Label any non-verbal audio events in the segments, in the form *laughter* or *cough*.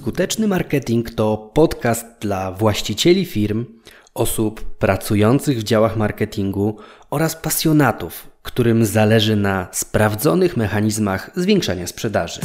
Skuteczny marketing to podcast dla właścicieli firm, osób pracujących w działach marketingu oraz pasjonatów, którym zależy na sprawdzonych mechanizmach zwiększania sprzedaży.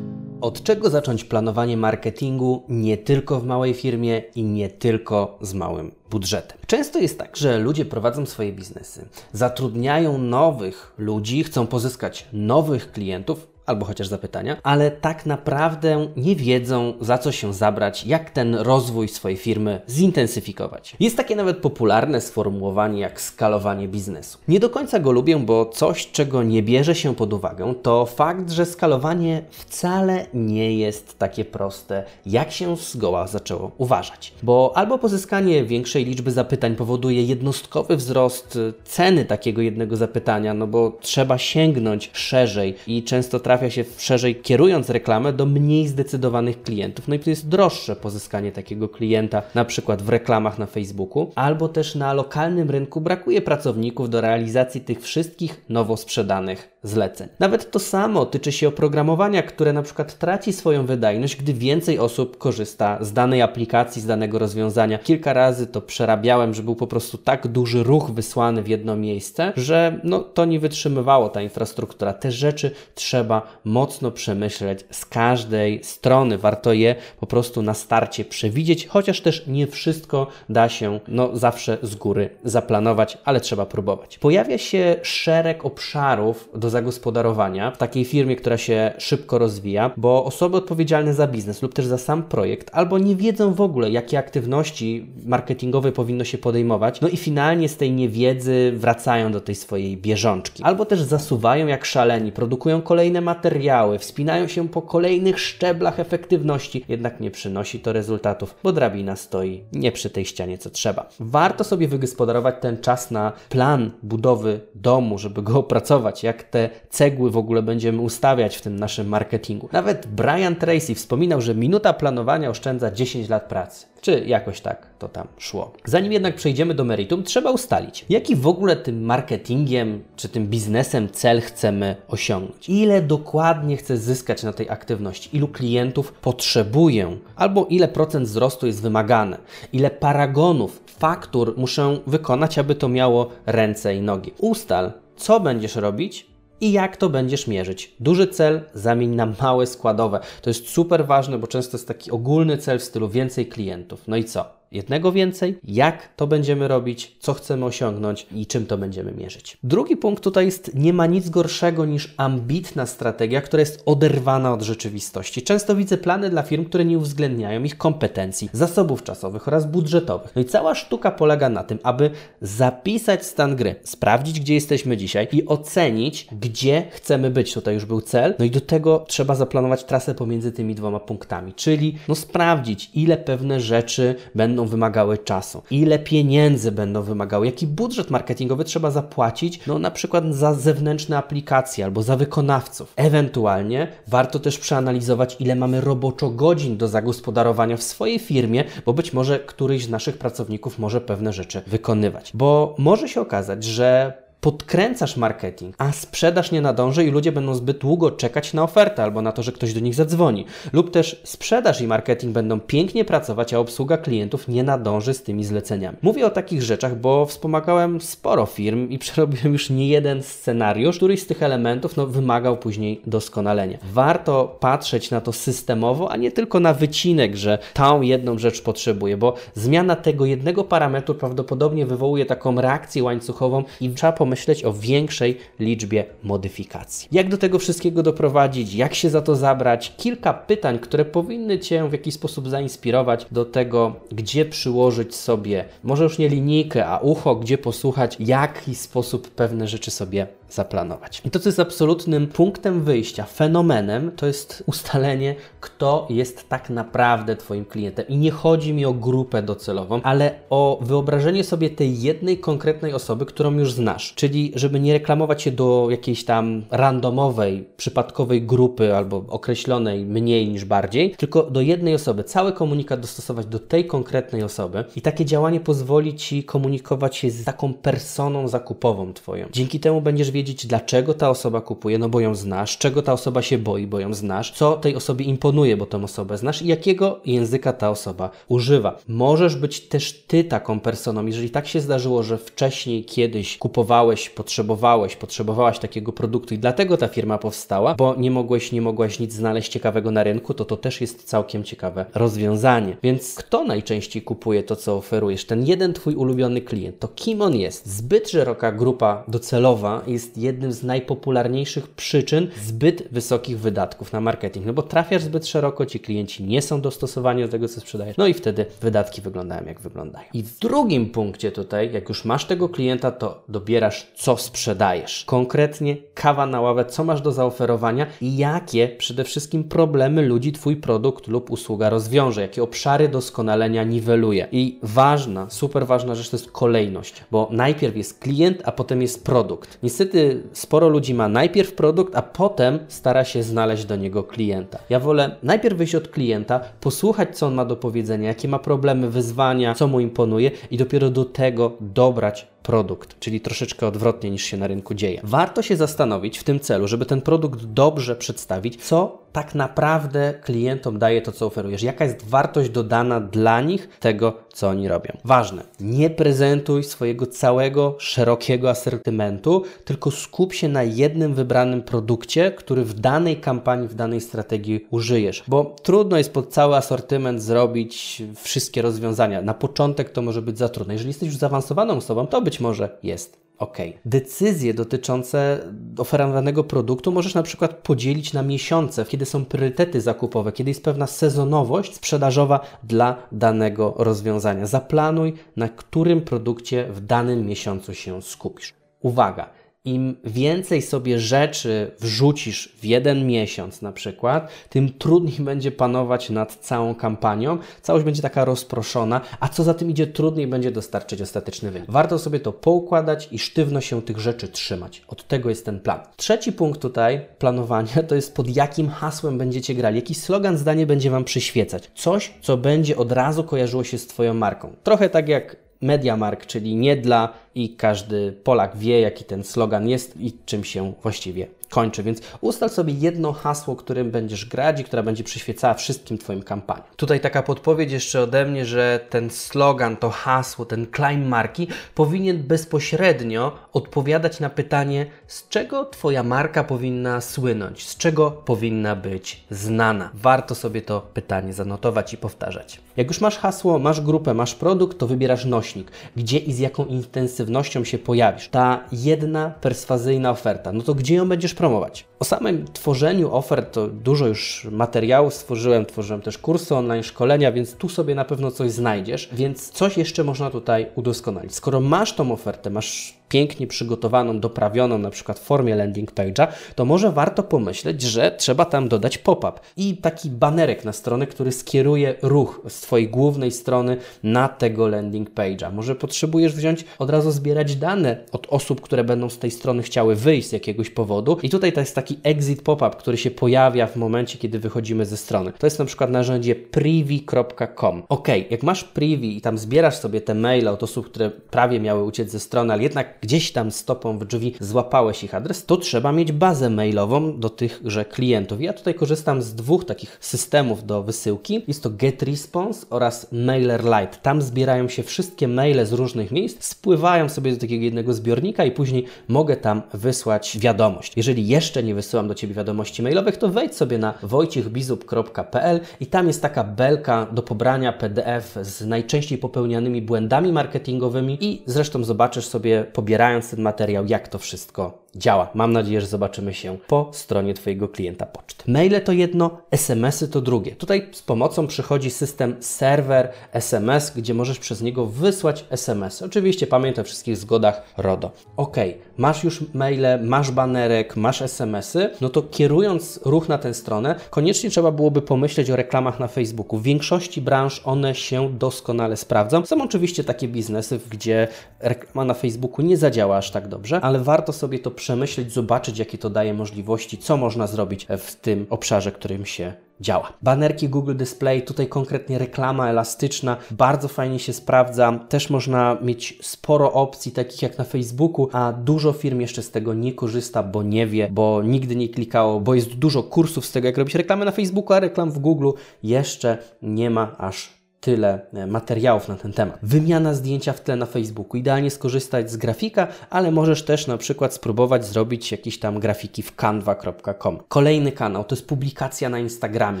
Od czego zacząć planowanie marketingu nie tylko w małej firmie i nie tylko z małym budżetem? Często jest tak, że ludzie prowadzą swoje biznesy, zatrudniają nowych ludzi, chcą pozyskać nowych klientów, albo chociaż zapytania, ale tak naprawdę nie wiedzą, za co się zabrać, jak ten rozwój swojej firmy zintensyfikować. Jest takie nawet popularne sformułowanie jak skalowanie biznesu. Nie do końca go lubię, bo coś, czego nie bierze się pod uwagę, to fakt, że skalowanie wcale nie jest takie proste, jak się zgoła zaczęło uważać. Bo albo pozyskanie większej liczby zapytań powoduje jednostkowy wzrost ceny takiego jednego zapytania, no bo trzeba sięgnąć szerzej i często trafiać trafia się szerzej kierując reklamę do mniej zdecydowanych klientów. No i to jest droższe pozyskanie takiego klienta, na przykład w reklamach na Facebooku, albo też na lokalnym rynku brakuje pracowników do realizacji tych wszystkich nowo sprzedanych zleceń. Nawet to samo tyczy się oprogramowania, które na przykład traci swoją wydajność, gdy więcej osób korzysta z danej aplikacji, z danego rozwiązania. Kilka razy to przerabiałem, że był po prostu tak duży ruch wysłany w jedno miejsce, że no, to nie wytrzymywało ta infrastruktura. Te rzeczy trzeba mocno przemyśleć z każdej strony. Warto je po prostu na starcie przewidzieć, chociaż też nie wszystko da się no, zawsze z góry zaplanować, ale trzeba próbować. Pojawia się szereg obszarów do zagospodarowania w takiej firmie, która się szybko rozwija, bo osoby odpowiedzialne za biznes lub też za sam projekt albo nie wiedzą w ogóle, jakie aktywności marketingowe powinno się podejmować, no i finalnie z tej niewiedzy wracają do tej swojej bieżączki, albo też zasuwają jak szaleni, produkują kolejne materiały, wspinają się po kolejnych szczeblach efektywności, jednak nie przynosi to rezultatów, bo drabina stoi nie przy tej ścianie, co trzeba. Warto sobie wygospodarować ten czas na plan budowy domu, żeby go opracować, jak te cegły w ogóle będziemy ustawiać w tym naszym marketingu. Nawet Brian Tracy wspominał, że minuta planowania oszczędza 10 lat pracy. Czy jakoś tak to tam szło. Zanim jednak przejdziemy do meritum, trzeba ustalić, jaki w ogóle tym marketingiem czy tym biznesem cel chcemy osiągnąć. Ile dokładnie chcę zyskać na tej aktywności, ilu klientów potrzebuję, albo ile procent wzrostu jest wymagane, ile paragonów, faktur muszę wykonać, aby to miało ręce i nogi. Ustal, co będziesz robić i jak to będziesz mierzyć. Duży cel zamień na małe składowe. To jest super ważne, bo często jest taki ogólny cel w stylu więcej klientów. No i co? Jednego więcej, jak to będziemy robić, co chcemy osiągnąć i czym to będziemy mierzyć. Drugi punkt tutaj jest, nie ma nic gorszego niż ambitna strategia, która jest oderwana od rzeczywistości. Często widzę plany dla firm, które nie uwzględniają ich kompetencji, zasobów czasowych oraz budżetowych. No i cała sztuka polega na tym, aby zapisać stan gry, sprawdzić, gdzie jesteśmy dzisiaj i ocenić, gdzie chcemy być. Tutaj już był cel. No i do tego trzeba zaplanować trasę pomiędzy tymi dwoma punktami, czyli no sprawdzić, ile pewne rzeczy będą będą wymagały czasu, ile pieniędzy będą wymagały, jaki budżet marketingowy trzeba zapłacić, no na przykład za zewnętrzne aplikacje albo za wykonawców. Ewentualnie warto też przeanalizować, ile mamy roboczo godzin do zagospodarowania w swojej firmie, bo być może któryś z naszych pracowników może pewne rzeczy wykonywać. Bo może się okazać, że podkręcasz marketing, a sprzedaż nie nadąży i ludzie będą zbyt długo czekać na ofertę albo na to, że ktoś do nich zadzwoni. Lub też sprzedaż i marketing będą pięknie pracować, a obsługa klientów nie nadąży z tymi zleceniami. Mówię o takich rzeczach, bo wspomagałem sporo firm i *laughs* przerobiłem już nie jeden scenariusz, któryś z tych elementów no, wymagał później doskonalenia. Warto patrzeć na to systemowo, a nie tylko na wycinek, że tą jedną rzecz potrzebuję, bo zmiana tego jednego parametru prawdopodobnie wywołuje taką reakcję łańcuchową i trzeba pomyśleć o większej liczbie modyfikacji. Jak do tego wszystkiego doprowadzić, jak się za to zabrać? Kilka pytań, które powinny Cię w jakiś sposób zainspirować do tego, gdzie przyłożyć sobie, może już nie linijkę, a ucho, gdzie posłuchać, w jaki sposób pewne rzeczy sobie zaplanować. I to, co jest absolutnym punktem wyjścia, fenomenem, to jest ustalenie, kto jest tak naprawdę Twoim klientem. I nie chodzi mi o grupę docelową, ale o wyobrażenie sobie tej jednej konkretnej osoby, którą już znasz. Czyli, żeby nie reklamować się do jakiejś tam randomowej, przypadkowej grupy albo określonej mniej niż bardziej, tylko do jednej osoby. Cały komunikat dostosować do tej konkretnej osoby. I takie działanie pozwoli Ci komunikować się z taką personą zakupową Twoją. Dzięki temu będziesz wiedzieć, wiedzieć, dlaczego ta osoba kupuje, no bo ją znasz, czego ta osoba się boi, bo ją znasz, co tej osobie imponuje, bo tą osobę znasz i jakiego języka ta osoba używa. Możesz być też ty taką personą. Jeżeli tak się zdarzyło, że wcześniej kiedyś kupowałeś, potrzebowałeś, potrzebowałaś takiego produktu i dlatego ta firma powstała, bo nie mogłeś, nie mogłaś nic znaleźć ciekawego na rynku, to to też jest całkiem ciekawe rozwiązanie. Więc kto najczęściej kupuje to, co oferujesz? Ten jeden twój ulubiony klient. To kim on jest? Zbyt szeroka grupa docelowa jest jednym z najpopularniejszych przyczyn zbyt wysokich wydatków na marketing. No bo trafiasz zbyt szeroko, ci klienci nie są dostosowani do tego, co sprzedajesz. No i wtedy wydatki wyglądają jak wyglądają. I w drugim punkcie tutaj, jak już masz tego klienta, to dobierasz, co sprzedajesz. Konkretnie kawa na ławę, co masz do zaoferowania i jakie przede wszystkim problemy ludzi Twój produkt lub usługa rozwiąże, jakie obszary doskonalenia niweluje. I ważna, super ważna rzecz to jest kolejność, bo najpierw jest klient, a potem jest produkt. Niestety sporo ludzi ma najpierw produkt, a potem stara się znaleźć do niego klienta. Ja wolę najpierw wyjść od klienta, posłuchać, co on ma do powiedzenia, jakie ma problemy, wyzwania, co mu imponuje i dopiero do tego dobrać produkt, czyli troszeczkę odwrotnie niż się na rynku dzieje. Warto się zastanowić w tym celu, żeby ten produkt dobrze przedstawić, co tak naprawdę klientom daje to, co oferujesz, jaka jest wartość dodana dla nich tego, co oni robią. Ważne, nie prezentuj swojego całego, szerokiego asortymentu, tylko skup się na jednym wybranym produkcie, który w danej kampanii, w danej strategii użyjesz, bo trudno jest pod cały asortyment zrobić wszystkie rozwiązania. Na początek to może być za trudne. Jeżeli jesteś już zaawansowaną osobą, to być może jest OK. Decyzje dotyczące oferowanego produktu możesz na przykład podzielić na miesiące, kiedy są priorytety zakupowe, kiedy jest pewna sezonowość sprzedażowa dla danego rozwiązania. Zaplanuj, na którym produkcie w danym miesiącu się skupisz. Uwaga! Im więcej sobie rzeczy wrzucisz w jeden miesiąc na przykład, tym trudniej *laughs* będzie panować nad całą kampanią. Całość będzie taka rozproszona, a co za tym idzie, trudniej będzie dostarczyć ostateczny wynik. Warto sobie to poukładać i sztywno się tych rzeczy trzymać. Od tego jest ten plan. Trzeci punkt tutaj planowania *laughs* to jest pod jakim hasłem będziecie grali, jaki slogan, zdanie będzie Wam przyświecać. Coś, co będzie od razu kojarzyło się z Twoją marką. Trochę tak jak MediaMark, czyli nie dla i każdy Polak wie, jaki ten slogan jest i czym się właściwie kończy. Więc ustal sobie jedno hasło, którym będziesz grać i która będzie przyświecała wszystkim Twoim kampaniom. Tutaj taka podpowiedź jeszcze ode mnie, że ten slogan, to hasło, ten claim marki powinien bezpośrednio odpowiadać na pytanie, z czego Twoja marka powinna słynąć, z czego powinna być znana. Warto sobie to pytanie zanotować i powtarzać. Jak już masz hasło, masz grupę, masz produkt, to wybierasz nośnik, gdzie i z jaką intensywnością się pojawisz. Ta jedna perswazyjna oferta, no to gdzie ją będziesz promować? O samym tworzeniu ofert to dużo już materiałów stworzyłem, tworzyłem też kursy online, szkolenia, więc tu sobie na pewno coś znajdziesz, więc coś jeszcze można tutaj udoskonalić. Skoro masz tą ofertę, masz pięknie przygotowaną, doprawioną na przykład w formie landing page'a, to może warto pomyśleć, że trzeba tam dodać pop-up i taki banerek na stronę, który skieruje ruch z Twojej głównej strony na tego landing page'a. Może potrzebujesz wziąć, od razu zbierać dane od osób, które będą z tej strony chciały wyjść z jakiegoś powodu i tutaj to jest taki exit pop-up, który się pojawia w momencie, kiedy wychodzimy ze strony. To jest na przykład narzędzie privy.com. Ok, jak masz privy i tam zbierasz sobie te maile od osób, które prawie miały uciec ze strony, ale jednak gdzieś tam stopą w drzwi złapałeś ich adres, to trzeba mieć bazę mailową do tychże klientów. Ja tutaj korzystam z dwóch takich systemów do wysyłki. Jest to GetResponse oraz MailerLite. Tam zbierają się wszystkie maile z różnych miejsc, spływają sobie do takiego jednego zbiornika i później mogę tam wysłać wiadomość. Jeżeli jeszcze nie wysyłam do Ciebie wiadomości mailowych, to wejdź sobie na wojciechbizup.pl i tam jest taka belka do pobrania PDF z najczęściej popełnianymi błędami marketingowymi i zresztą zobaczysz sobie pobieranie pobierając ten materiał, jak to wszystko działa. Mam nadzieję, że zobaczymy się po stronie Twojego klienta poczty. Maile to jedno, SMS-y to drugie. Tutaj z pomocą przychodzi system serwer SMS, gdzie możesz przez niego wysłać SMS. Oczywiście pamiętaj o wszystkich zgodach RODO. Ok, masz już maile, masz banerek, masz SMS-y, no to kierując ruch na tę stronę, koniecznie trzeba byłoby pomyśleć o reklamach na Facebooku. W większości branż one się doskonale sprawdzą. Są oczywiście takie biznesy, gdzie reklama na Facebooku nie zadziała aż tak dobrze, ale warto sobie to przemyśleć, zobaczyć, jakie to daje możliwości, co można zrobić w tym obszarze, którym się działa. Banerki Google Display, tutaj konkretnie reklama elastyczna, bardzo fajnie się sprawdza. Też można mieć sporo opcji, takich jak na Facebooku, a dużo firm jeszcze z tego nie korzysta, bo nie wie, bo nigdy nie klikało, bo jest dużo kursów z tego, jak robić reklamy na Facebooku, a reklam w Google jeszcze nie ma aż tyle e, materiałów na ten temat. Wymiana zdjęcia w tle na Facebooku. Idealnie skorzystać z grafika, ale możesz też na przykład spróbować zrobić jakieś tam grafiki w canva.com. Kolejny kanał to jest publikacja na Instagramie,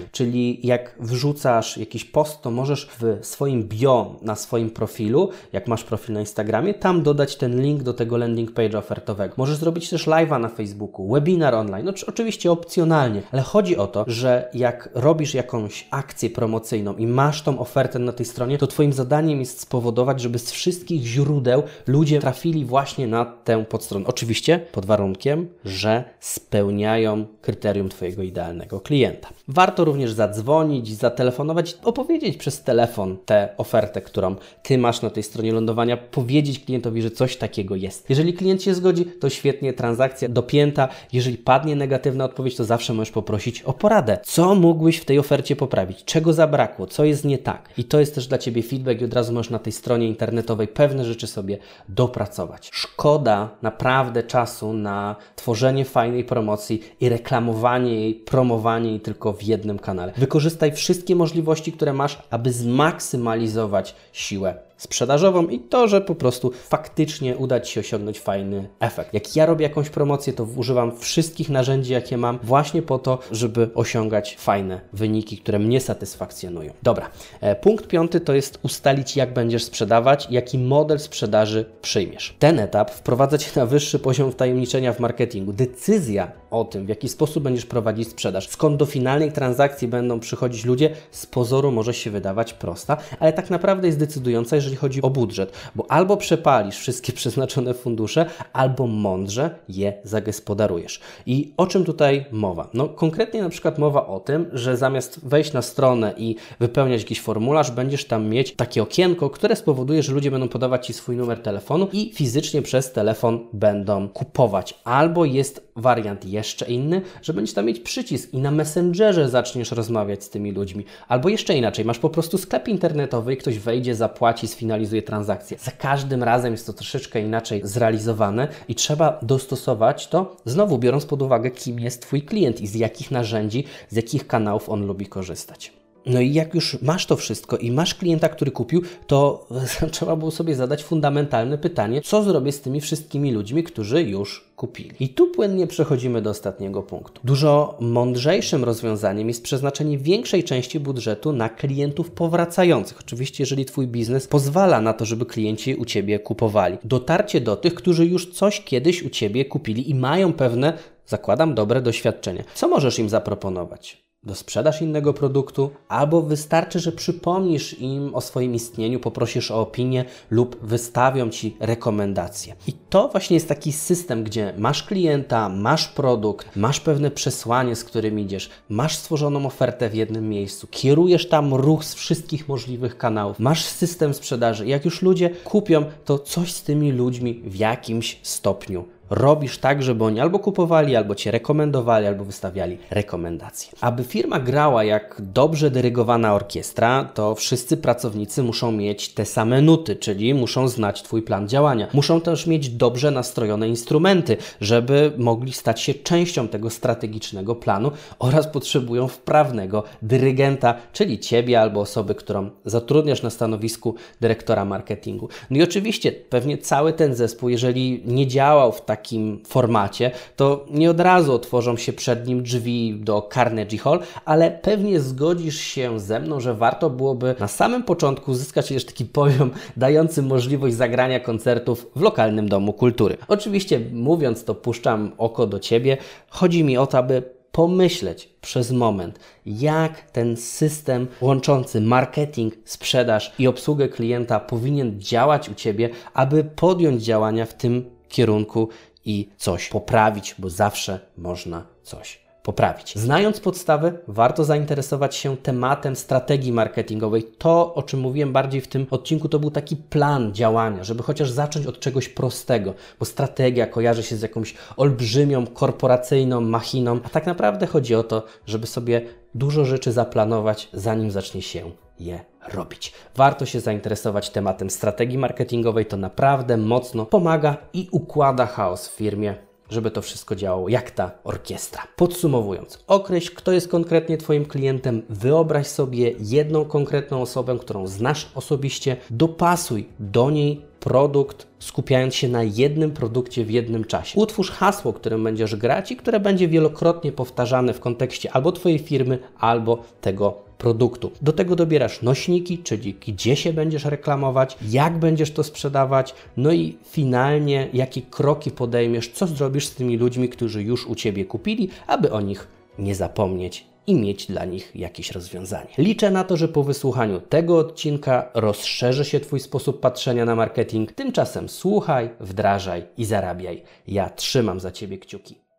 czyli jak wrzucasz jakiś post, to możesz w swoim bio na swoim profilu, jak masz profil na Instagramie, tam dodać ten link do tego landing page ofertowego. Możesz zrobić też live'a na Facebooku, webinar online, no oczywiście opcjonalnie, ale chodzi o to, że jak robisz jakąś akcję promocyjną i masz tą ofertę ofertę na tej stronie, to Twoim zadaniem jest spowodować, żeby z wszystkich źródeł ludzie trafili właśnie na tę podstronę. Oczywiście pod warunkiem, że spełniają kryterium Twojego idealnego klienta. Warto również zadzwonić, zatelefonować, opowiedzieć przez telefon tę ofertę, którą Ty masz na tej stronie lądowania, powiedzieć klientowi, że coś takiego jest. Jeżeli klient się zgodzi, to świetnie, transakcja dopięta. Jeżeli padnie negatywna odpowiedź, to zawsze możesz poprosić o poradę. Co mógłbyś w tej ofercie poprawić? Czego zabrakło? Co jest nie tak? I to jest też dla Ciebie feedback i od razu możesz na tej stronie internetowej pewne rzeczy sobie dopracować. Szkoda naprawdę czasu na tworzenie fajnej promocji i reklamowanie jej, promowanie jej tylko w jednym kanale. Wykorzystaj wszystkie możliwości, które masz, aby zmaksymalizować siłę sprzedażową i to, że po prostu faktycznie uda Ci się osiągnąć fajny efekt. Jak ja robię jakąś promocję, to używam wszystkich narzędzi, jakie mam, właśnie po to, żeby osiągać fajne wyniki, które mnie satysfakcjonują. Dobra, e, punkt piąty to jest ustalić, jak będziesz sprzedawać, jaki model sprzedaży przyjmiesz. Ten etap wprowadza Cię na wyższy poziom wtajemniczenia w marketingu. Decyzja o tym, w jaki sposób będziesz prowadzić sprzedaż, skąd do finalnej transakcji będą przychodzić ludzie, z pozoru może się wydawać prosta, ale tak naprawdę jest decydująca, jeżeli jeżeli chodzi o budżet, bo albo przepalisz wszystkie *laughs* przeznaczone fundusze, albo mądrze je zagospodarujesz. I o czym tutaj mowa? No konkretnie na przykład mowa o tym, że zamiast wejść na stronę i wypełniać jakiś formularz, będziesz tam mieć takie okienko, które spowoduje, że ludzie będą podawać Ci swój numer telefonu i fizycznie przez telefon będą kupować. Albo jest wariant jeszcze inny, że będziesz tam mieć przycisk i na Messengerze zaczniesz rozmawiać z tymi ludźmi. Albo jeszcze inaczej, masz po prostu sklep internetowy i ktoś wejdzie, zapłaci, sfinalizuje transakcję. Za każdym razem jest to troszeczkę inaczej zrealizowane i trzeba dostosować to, znowu biorąc pod uwagę, kim jest Twój klient i z jakich narzędzi, z jakich kanałów on lubi korzystać. No i jak już masz to wszystko i masz klienta, który kupił, to *laughs* trzeba było sobie zadać fundamentalne pytanie, co zrobię z tymi wszystkimi ludźmi, którzy już kupili. I tu płynnie przechodzimy do ostatniego punktu. Dużo mądrzejszym rozwiązaniem jest przeznaczenie większej części budżetu na klientów powracających. Oczywiście, jeżeli Twój biznes pozwala na to, żeby klienci u Ciebie kupowali. Dotarcie do tych, którzy już coś kiedyś u Ciebie kupili i mają pewne, zakładam, dobre doświadczenie. Co możesz im zaproponować? Do sprzedaż innego produktu, albo wystarczy, że przypomnisz im o swoim istnieniu, poprosisz o opinię lub wystawią ci rekomendacje. I to właśnie jest taki system, gdzie masz klienta, masz produkt, masz pewne przesłanie, z którym idziesz, masz stworzoną ofertę w jednym miejscu, kierujesz tam ruch z wszystkich możliwych kanałów, masz system sprzedaży. Jak już ludzie kupią, to coś z tymi ludźmi w jakimś stopniu robisz tak, żeby oni albo kupowali, albo cię rekomendowali, albo wystawiali rekomendacje. Aby firma grała jak dobrze dyrygowana orkiestra, to wszyscy pracownicy muszą mieć te same nuty, czyli muszą znać Twój plan działania. Muszą też mieć dobrze nastrojone instrumenty, żeby mogli stać się częścią tego strategicznego planu oraz potrzebują wprawnego dyrygenta, czyli Ciebie albo osoby, którą zatrudniasz na stanowisku dyrektora marketingu. No i oczywiście pewnie cały ten zespół, jeżeli nie działał w takim takim formacie, to nie od razu otworzą się przed nim drzwi do Carnegie Hall, ale pewnie zgodzisz się ze mną, że warto byłoby na samym początku uzyskać też taki poziom dający możliwość zagrania koncertów w lokalnym domu kultury. Oczywiście mówiąc to puszczam oko do Ciebie, chodzi mi o to, aby pomyśleć przez moment, jak ten system łączący marketing, sprzedaż i obsługę klienta powinien działać u Ciebie, aby podjąć działania w tym kierunku i coś poprawić, bo zawsze można coś poprawić. Znając podstawy, warto zainteresować się tematem strategii marketingowej. To, o czym mówiłem bardziej w tym odcinku, to był taki plan działania, żeby chociaż zacząć od czegoś prostego, bo strategia kojarzy się z jakąś olbrzymią, korporacyjną machiną, a tak naprawdę chodzi o to, żeby sobie dużo rzeczy zaplanować, zanim zacznie się je robić. Warto się zainteresować tematem strategii marketingowej, to naprawdę mocno pomaga i układa chaos w firmie żeby to wszystko działało jak ta orkiestra. Podsumowując, określ, kto jest konkretnie Twoim klientem, wyobraź sobie jedną konkretną osobę, którą znasz osobiście, dopasuj do niej produkt, skupiając się na jednym produkcie w jednym czasie. Utwórz hasło, którym będziesz grać i które będzie wielokrotnie powtarzane w kontekście albo Twojej firmy, albo tego produktu. Do tego dobierasz nośniki, czyli gdzie się będziesz reklamować, jak będziesz to sprzedawać, no i finalnie jakie kroki podejmiesz, co zrobisz z tymi ludźmi, którzy już u Ciebie kupili, aby o nich nie zapomnieć i mieć dla nich jakieś rozwiązanie. Liczę na to, że po wysłuchaniu tego odcinka rozszerzy się Twój sposób patrzenia na marketing. Tymczasem słuchaj, wdrażaj i zarabiaj. Ja trzymam za Ciebie kciuki.